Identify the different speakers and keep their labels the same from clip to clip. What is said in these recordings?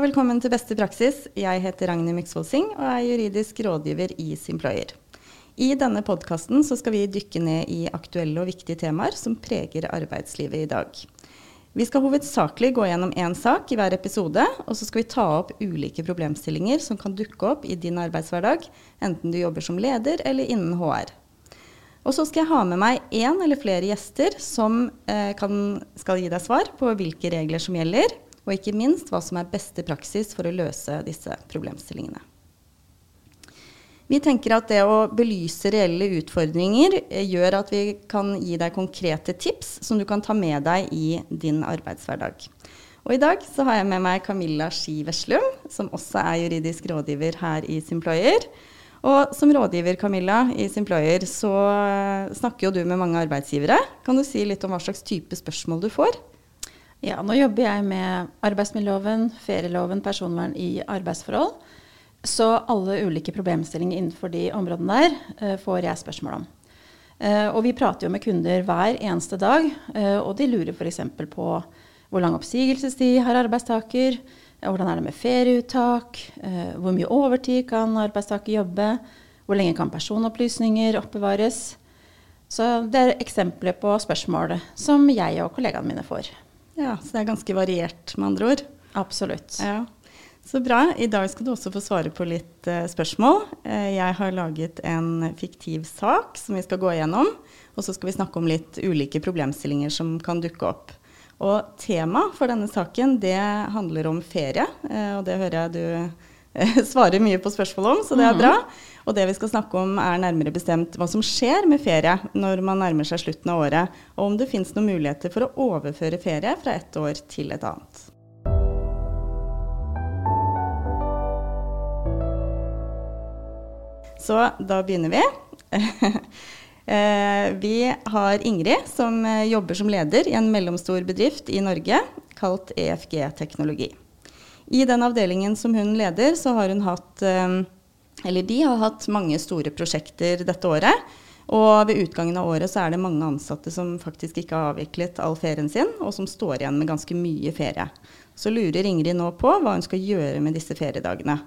Speaker 1: Og velkommen til Beste praksis. Jeg heter Ragnhild Myksvold Singh og er juridisk rådgiver i Simployer. I denne podkasten skal vi dykke ned i aktuelle og viktige temaer som preger arbeidslivet i dag. Vi skal hovedsakelig gå gjennom én sak i hver episode, og så skal vi ta opp ulike problemstillinger som kan dukke opp i din arbeidshverdag, enten du jobber som leder eller innen HR. Og så skal jeg ha med meg én eller flere gjester som eh, kan, skal gi deg svar på hvilke regler som gjelder, og ikke minst hva som er beste praksis for å løse disse problemstillingene. Vi tenker at det å belyse reelle utfordringer eh, gjør at vi kan gi deg konkrete tips som du kan ta med deg i din arbeidshverdag. Og I dag så har jeg med meg Camilla Ski Veslum, som også er juridisk rådgiver her i Simployer. Og som rådgiver Camilla, i Simployer, så eh, snakker jo du med mange arbeidsgivere. Kan du si litt om hva slags type spørsmål du får?
Speaker 2: Ja, nå jobber jeg med arbeidsmiljøloven, ferieloven, personvern i arbeidsforhold. Så alle ulike problemstillinger innenfor de områdene der uh, får jeg spørsmål om. Uh, og vi prater jo med kunder hver eneste dag, uh, og de lurer f.eks. på hvor lang oppsigelsestid har arbeidstaker, hvordan er det med ferieuttak, hvor mye overtid kan arbeidstaker jobbe, hvor lenge kan personopplysninger oppbevares. Så det er eksempler på spørsmål som jeg og kollegaene mine får.
Speaker 1: Ja, Så det er ganske variert, med andre ord?
Speaker 2: Absolutt.
Speaker 1: Ja. Så bra. I dag skal du også få svare på litt uh, spørsmål. Uh, jeg har laget en fiktiv sak som vi skal gå igjennom. Og så skal vi snakke om litt ulike problemstillinger som kan dukke opp. Og temaet for denne saken det handler om ferie, uh, og det hører jeg du svarer mye på spørsmål om, så det er mhm. bra. Og det vi skal snakke om er nærmere bestemt hva som skjer med ferie når man nærmer seg slutten av året, og om det finnes noen muligheter for å overføre ferie fra et år til et annet. Så da begynner vi. Eh, vi har Ingrid som jobber som leder i en mellomstor bedrift i Norge kalt EFG Teknologi. I den avdelingen som hun leder, så har hun hatt eh, Eller de har hatt mange store prosjekter dette året. Og ved utgangen av året så er det mange ansatte som faktisk ikke har avviklet all ferien sin, og som står igjen med ganske mye ferie. Så lurer Ingrid nå på hva hun skal gjøre med disse feriedagene.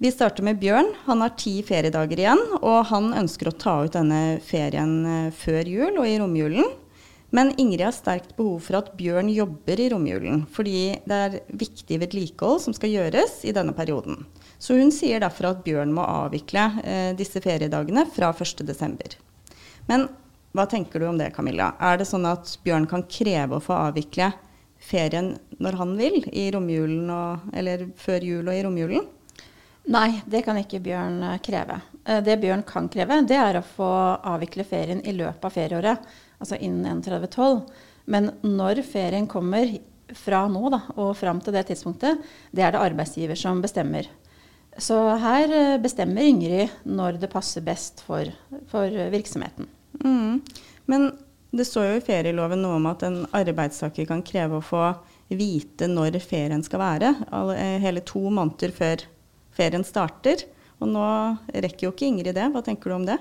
Speaker 1: Vi starter med Bjørn. Han har ti feriedager igjen, og han ønsker å ta ut denne ferien eh, før jul og i romjulen. Men Ingrid har sterkt behov for at Bjørn jobber i romjulen, fordi det er viktig vedlikehold som skal gjøres i denne perioden. Så hun sier derfor at Bjørn må avvikle eh, disse feriedagene fra 1.12. Men hva tenker du om det, Camilla? Er det sånn at Bjørn kan kreve å få avvikle ferien når han vil, i romjulen og, eller før jul og i romjulen?
Speaker 2: Nei, det kan ikke Bjørn eh, kreve. Eh, det Bjørn kan kreve, det er å få avvikle ferien i løpet av ferieåret altså innen 31.12. Men når ferien kommer fra nå da, og fram til det tidspunktet, det er det arbeidsgiver som bestemmer. Så her eh, bestemmer Ingrid når det passer best for, for virksomheten.
Speaker 1: Mm. Men det står jo i ferieloven noe om at en arbeidstaker kan kreve å få vite når ferien skal være. Eh, hele to måneder før ferien starter. Og nå rekker jo ikke Ingrid det. Hva tenker du om det?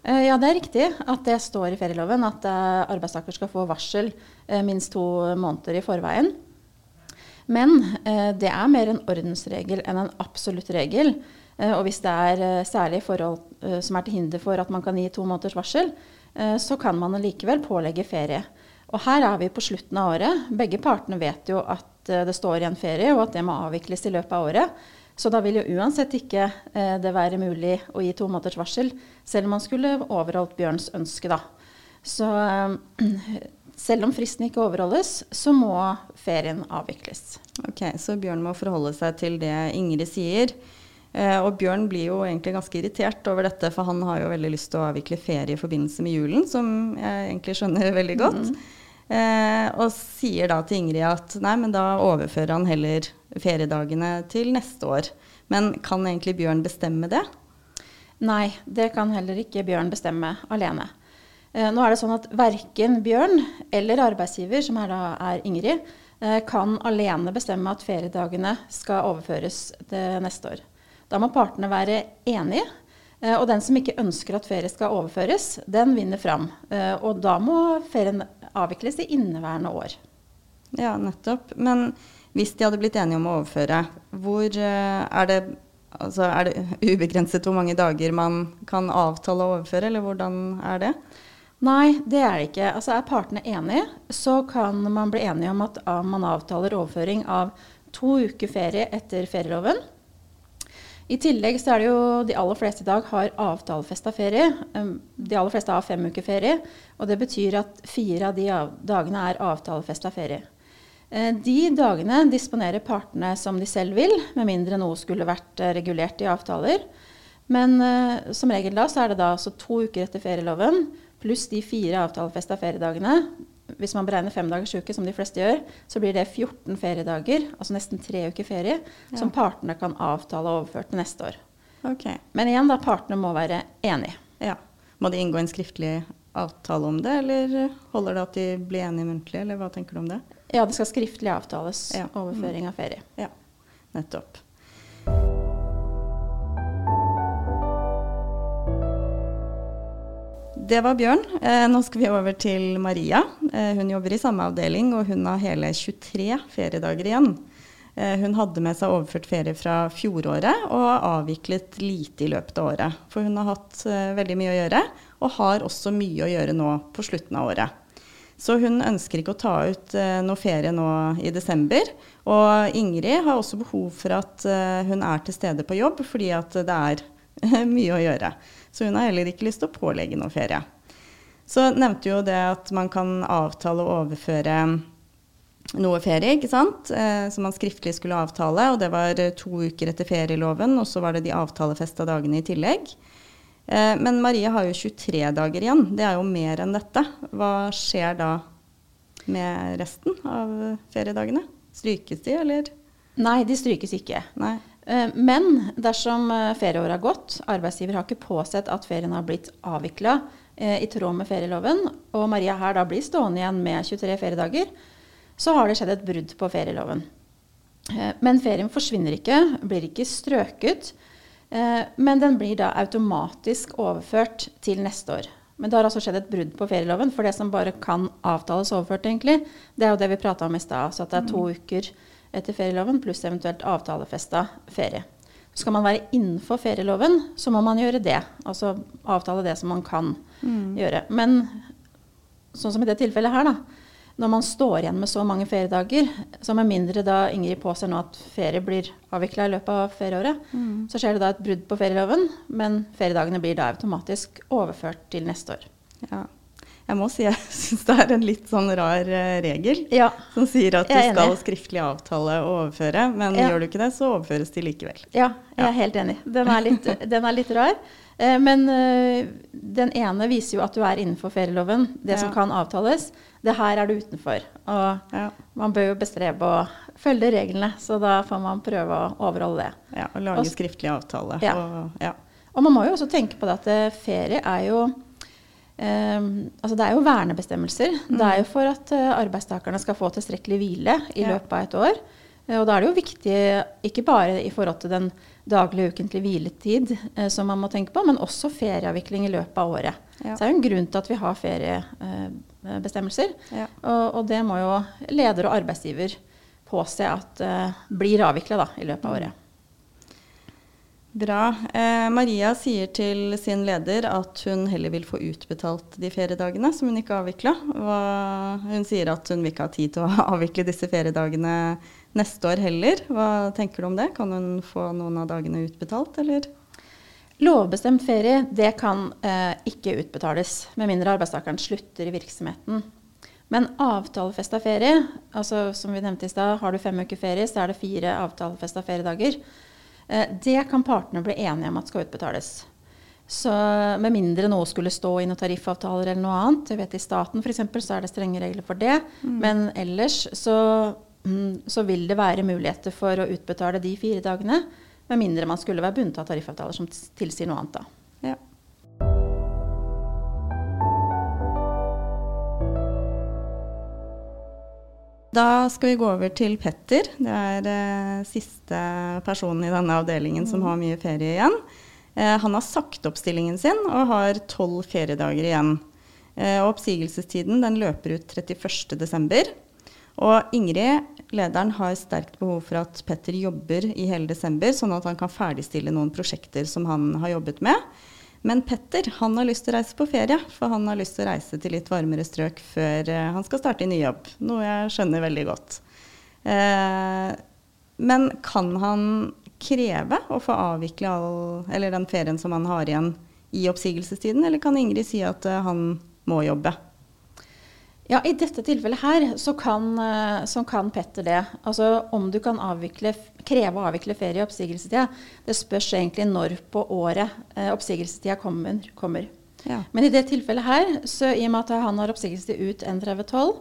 Speaker 2: Eh, ja, det er riktig at det står i ferieloven at uh, arbeidstaker skal få varsel uh, minst to måneder i forveien. Men det er mer en ordensregel enn en absolutt regel. og hvis det er særlige forhold som er til hinder for at man kan gi to måneders varsel, så kan man likevel pålegge ferie. Og her er vi på slutten av året. Begge partene vet jo at det står igjen ferie, og at det må avvikles i løpet av året. Så da vil jo uansett ikke eh, det være mulig å gi to måneders varsel, selv om man skulle overholdt Bjørns ønske, da. Så eh, selv om fristen ikke overholdes, så må ferien avvikles.
Speaker 1: Ok, Så Bjørn må forholde seg til det Ingrid sier. Eh, og Bjørn blir jo egentlig ganske irritert over dette, for han har jo veldig lyst til å avvikle ferie i forbindelse med julen, som jeg egentlig skjønner veldig godt. Mm. Eh, og sier da til Ingrid at nei, men da overfører han heller feriedagene til neste år. Men kan egentlig Bjørn bestemme det?
Speaker 2: Nei, det kan heller ikke Bjørn bestemme alene. Eh, nå er det sånn at Verken Bjørn eller arbeidsgiver, som er, da, er Ingrid, eh, kan alene bestemme at feriedagene skal overføres til neste år. Da må partene være enige. Eh, og den som ikke ønsker at ferie skal overføres, den vinner fram. Og da må ferien avvikles i inneværende år.
Speaker 1: Ja, nettopp. Men Hvis de hadde blitt enige om å overføre, hvor eh, er det Altså, er det ubegrenset hvor mange dager man kan avtale å overføre, eller hvordan er det?
Speaker 2: Nei, det er det ikke. Altså Er partene enige, så kan man bli enige om at man avtaler overføring av to uker ferie etter ferieloven. I tillegg så er det jo de aller fleste i dag har avtalefesta ferie. De aller fleste har fem uker ferie. Og det betyr at fire av de dagene er avtalefesta ferie. Eh, de dagene disponerer partene som de selv vil, med mindre noe skulle vært eh, regulert i avtaler. Men uh, som regel da så er det da altså to uker etter ferieloven pluss de fire avtalefesta feriedagene. Hvis man beregner fem dagers uke, som de fleste gjør, så blir det 14 feriedager, altså nesten tre uker ferie, ja. som partene kan avtale overført til neste år.
Speaker 1: Okay.
Speaker 2: Men igjen, da partene må være enige.
Speaker 1: Ja. Må de inngå en skriftlig avtale om det, eller holder det at de blir enige muntlig, eller hva tenker du om det?
Speaker 2: Ja, det skal skriftlig avtales ja. overføring av ferie.
Speaker 1: Ja, nettopp. Det var Bjørn. Eh, nå skal vi over til Maria. Eh, hun jobber i samme avdeling, og hun har hele 23 feriedager igjen. Eh, hun hadde med seg overført ferie fra fjoråret og har avviklet lite i løpet av året. For hun har hatt eh, veldig mye å gjøre, og har også mye å gjøre nå på slutten av året. Så hun ønsker ikke å ta ut uh, noe ferie nå i desember. Og Ingrid har også behov for at uh, hun er til stede på jobb, fordi at det er mye å gjøre. Så hun har heller ikke lyst til å pålegge noe ferie. Så nevnte jo det at man kan avtale å overføre noe ferie, ikke sant? Eh, som man skriftlig skulle avtale. Og det var to uker etter ferieloven, og så var det de avtalefesta dagene i tillegg. Eh, men Marie har jo 23 dager igjen. Det er jo mer enn dette. Hva skjer da med resten av feriedagene? Strykes de, eller?
Speaker 2: Nei, de strykes ikke.
Speaker 1: Nei.
Speaker 2: Eh, men dersom eh, ferieåret har gått, arbeidsgiver har ikke påsett at ferien har blitt avvikla i tråd med ferieloven, og Maria her da blir stående igjen med 23 feriedager, så har det skjedd et brudd på ferieloven. Men ferien forsvinner ikke, blir ikke strøket. Eh, men den blir da automatisk overført til neste år. Men det har altså skjedd et brudd på ferieloven, for det som bare kan avtales overført, egentlig, det er jo det vi prata om i stad. Så at det er to mm. uker etter ferieloven pluss eventuelt avtalefesta ferie. Skal man være innenfor ferieloven, så må man gjøre det. Altså avtale det som man kan mm. gjøre. Men sånn som i det tilfellet her, da, når man står igjen med så mange feriedager, så med mindre da Ingrid påser nå at ferie blir avvikla i løpet av ferieåret, mm. så skjer det da et brudd på ferieloven, men feriedagene blir da automatisk overført til neste år.
Speaker 1: Ja. Jeg må si jeg syns det er en litt sånn rar uh, regel
Speaker 2: ja.
Speaker 1: som sier at du skal skriftlig avtale og overføre, men ja. gjør du ikke det, så overføres de likevel.
Speaker 2: Ja, jeg er helt enig. Den er litt, den er litt rar. Uh, men uh, den ene viser jo at du er innenfor ferieloven, det som kan avtales det her er du utenfor. Og ja. man bør jo bestrebe å følge reglene, så da får man prøve å overholde det.
Speaker 1: Ja, Og lage og, skriftlig avtale.
Speaker 2: Ja. Og, ja. og, man må jo også tenke på det at eh, ferie er jo um, altså det er jo vernebestemmelser. Mm. Det er jo for at uh, arbeidstakerne skal få tilstrekkelig hvile i løpet av et år. Og da er det jo viktig, ikke bare i forhold til den daglige ukentlige hviletid eh, som man må tenke på, men også ferieavvikling i løpet av året. Ja. Så det er jo en grunn til at vi har feriebestemmelser. Ja. Og, og, det må jo leder og arbeidsgiver påse at uh, blir avvikla i løpet av året.
Speaker 1: Bra. Eh, Maria sier til sin leder at hun heller vil få utbetalt de feriedagene som hun ikke har avvikla. Hun sier at hun vil ikke ha tid til å avvikle disse feriedagene neste år heller. Hva tenker du om det? Kan hun få noen av dagene utbetalt, eller?
Speaker 2: Lovbestemt ferie det kan eh, ikke utbetales, med mindre arbeidstakeren slutter i virksomheten. Men avtalefesta ferie, altså som vi nevnte i stad, har du fem uker ferie, så er det fire avtalefesta feriedager. Eh, det kan partene bli enige om at skal utbetales. Så Med mindre noe skulle stå i noen tariffavtaler eller noe annet. Jeg vet I staten eksempel, så er det strenge regler for det. Mm. Men ellers så Mm, så vil det være muligheter for å utbetale de fire dagene, med mindre man skulle være bundet av tariffavtaler som tilsier noe annet.
Speaker 1: Da. Ja. Da skal vi gå over til Petter. Det er eh, siste personen i denne avdelingen som har mye ferie igjen. Eh, han har sagt opp stillingen sin og har tolv feriedager igjen. Eh, oppsigelsestiden løper ut 31.12. Og Ingrid lederen, har sterkt behov for at Petter jobber i hele desember, sånn at han kan ferdigstille noen prosjekter som han har jobbet med. Men Petter han har lyst til å reise på ferie, for han har lyst til å reise til litt varmere strøk før eh, han skal starte i ny jobb. Noe jeg skjønner veldig godt. Eh, men kan han kreve å få avvikle all, den ferien som han har igjen i oppsigelsestiden, eller kan Ingrid si at eh, han må jobbe?
Speaker 2: Ja, I dette tilfellet her så kan, eh, så kan Petter det. Altså Om du kan avvikle, kreve å avvikle ferie i oppsigelsestida, det spørs egentlig når på året eh, oppsigelsestida kommer. kommer. Ja. Men i det tilfellet her, så i og med at han har oppsigelsestid ut 31.12,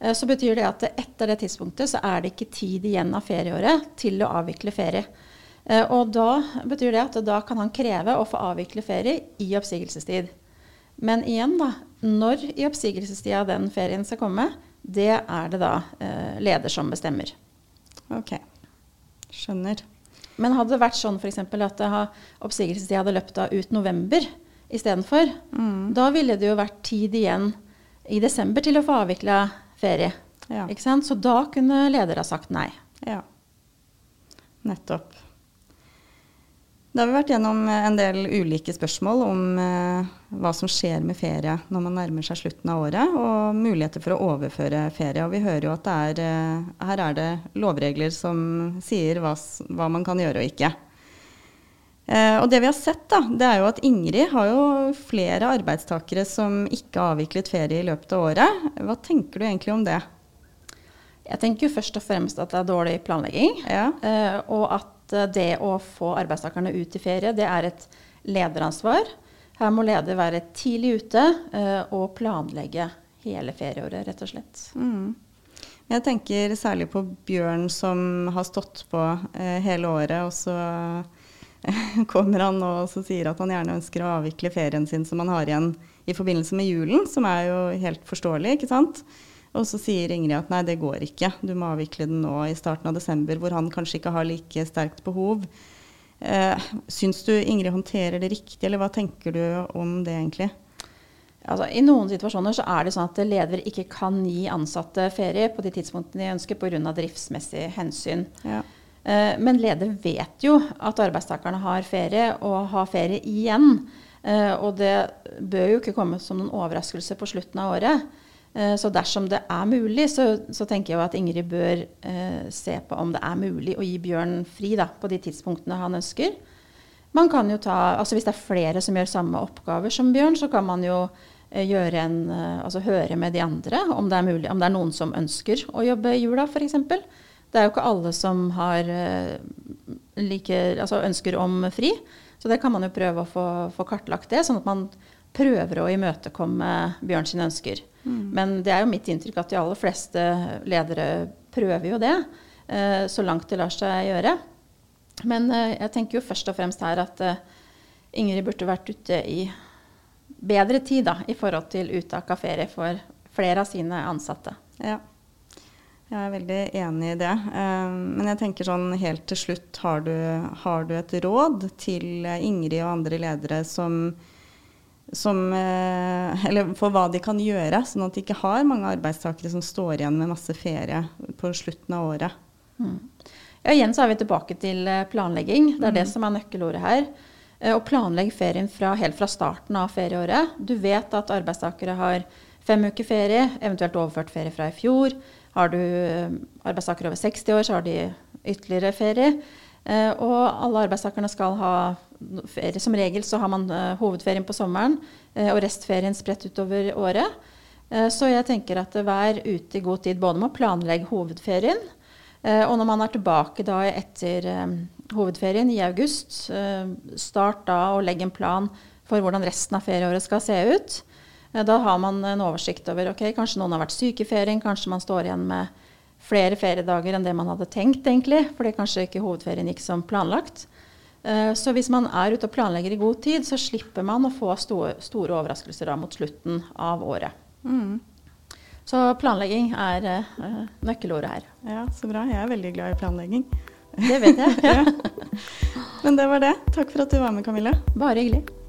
Speaker 2: eh, så betyr det at etter det tidspunktet så er det ikke tid igjen av ferieåret til å avvikle ferie. Eh, og da betyr det at da kan han kreve å få avvikle ferie i oppsigelsestid. Men igjen, da. Når i oppsigelsestida den ferien skal komme, det er det da eh, leder som bestemmer.
Speaker 1: Ok. Skjønner.
Speaker 2: Men hadde det vært sånn f.eks. at oppsigelsestida hadde løpt av ut november istedenfor, mm. da ville det jo vært tid igjen i desember til å få avvikla ferie. Ja. Ikke sant? Så da kunne leder ha sagt nei.
Speaker 1: Ja. Nettopp. Da har vi vært gjennom eh, en del ulike spørsmål om eh, hva som skjer med ferie når man nærmer seg slutten av året, og muligheter for å overføre ferie. Og vi hører jo at er, eh, her er det lovregler som sier hva, hva man kan gjøre og ikke. Eh, og det vi har sett, da, det er jo at Ingrid har jo flere arbeidstakere som ikke har avviklet ferie i løpet av året. Hva tenker du egentlig om det?
Speaker 2: Jeg tenker jo først og fremst at det er dårlig planlegging. Ja. Eh, og at Eh, det å få arbeidstakerne ut i ferie, det er et lederansvar. Her må leder være tidlig ute uh, og planlegge hele ferieåret, rett og slett. Mm.
Speaker 1: Jeg tenker særlig på Bjørn som har stått på uh, hele året, og så kommer han og sier at han gjerne ønsker å avvikle ferien sin som han har igjen i forbindelse med julen, som er jo helt forståelig, ikke sant. Og så sier Ingrid at nei, det går ikke, du må avvikle den nå i starten av desember, hvor han kanskje ikke har like sterkt behov. Eh, syns du Ingrid håndterer det riktig, eller hva tenker du om det egentlig?
Speaker 2: Altså, I noen situasjoner så er det sånn at ledere ikke kan gi ansatte ferie på de tidspunktene de ønsker pga. driftsmessige hensyn. Ja. Eh, men leder vet jo at arbeidstakerne har ferie, og har ferie igjen. Eh, og det bør jo ikke komme som noen overraskelse på slutten av året. Eh, så dersom det er mulig, så, så tenker jeg at Ingrid bør eh, se på om det er mulig å gi Bjørn fri da, på de tidspunktene han ønsker. Man kan jo ta, altså Hvis det er flere som gjør samme oppgaver som Bjørn, så kan man jo eh, en, eh, altså høre med de andre om det er mulig, om det er noen som ønsker å jobbe i jula f.eks. Det er jo ikke alle som har, like, altså ønsker om fri. Så det kan man jo prøve å få, få kartlagt det, sånn at man prøver å imøtekomme Bjørn sine ønsker. Mm. Men det er jo mitt inntrykk at de aller fleste ledere prøver jo det, eh, så langt det lar seg gjøre. Men eh, jeg tenker jo først og fremst her at eh, Ingrid burde vært ute i bedre tid da, i forhold til uttak av ferie for flere av sine ansatte.
Speaker 1: Ja. Jeg er veldig enig i det. Men jeg tenker sånn helt til slutt, har du, har du et råd til Ingrid og andre ledere som som, eh, eller for hva de kan gjøre, sånn at de ikke har mange arbeidstakere som står igjen med masse ferie på slutten av året. Mm.
Speaker 2: Ja, igjen så er vi tilbake til eh, planlegging. Det er mm. det som er nøkkelordet her. Å eh, planlegge ferien fra, helt fra starten av ferieåret. Du vet at arbeidstakere har fem uker ferie, eventuelt overført ferie fra i fjor. Har du arbeidstakere over 60 år, så har de ytterligere ferie. Og alle arbeidstakerne skal ha ferie. Som regel så har man uh, hovedferien på sommeren uh, og restferien spredt utover året. Uh, så jeg tenker at vær ute i god tid både med å planlegge hovedferien, og når man er tilbake da etter hovedferien i august, start da og legg en plan for hvordan resten av ferieåret skal se ut. Da har man en oversikt over ok, kanskje noen har vært syke i ferien, kanskje man står igjen med flere feriedager enn det man hadde tenkt, egentlig, fordi kanskje ikke hovedferien gikk som planlagt. Eh, så hvis man er ute og planlegger i god tid, så slipper man å få store, store overraskelser da mot slutten av året. Mm. Så planlegging er uh, nøkkelordet her.
Speaker 1: Ja, Så bra. Jeg er veldig glad i planlegging.
Speaker 2: Det vet jeg. ja.
Speaker 1: Men det var det. Takk for at du var med, Camilla.
Speaker 2: Bare hyggelig.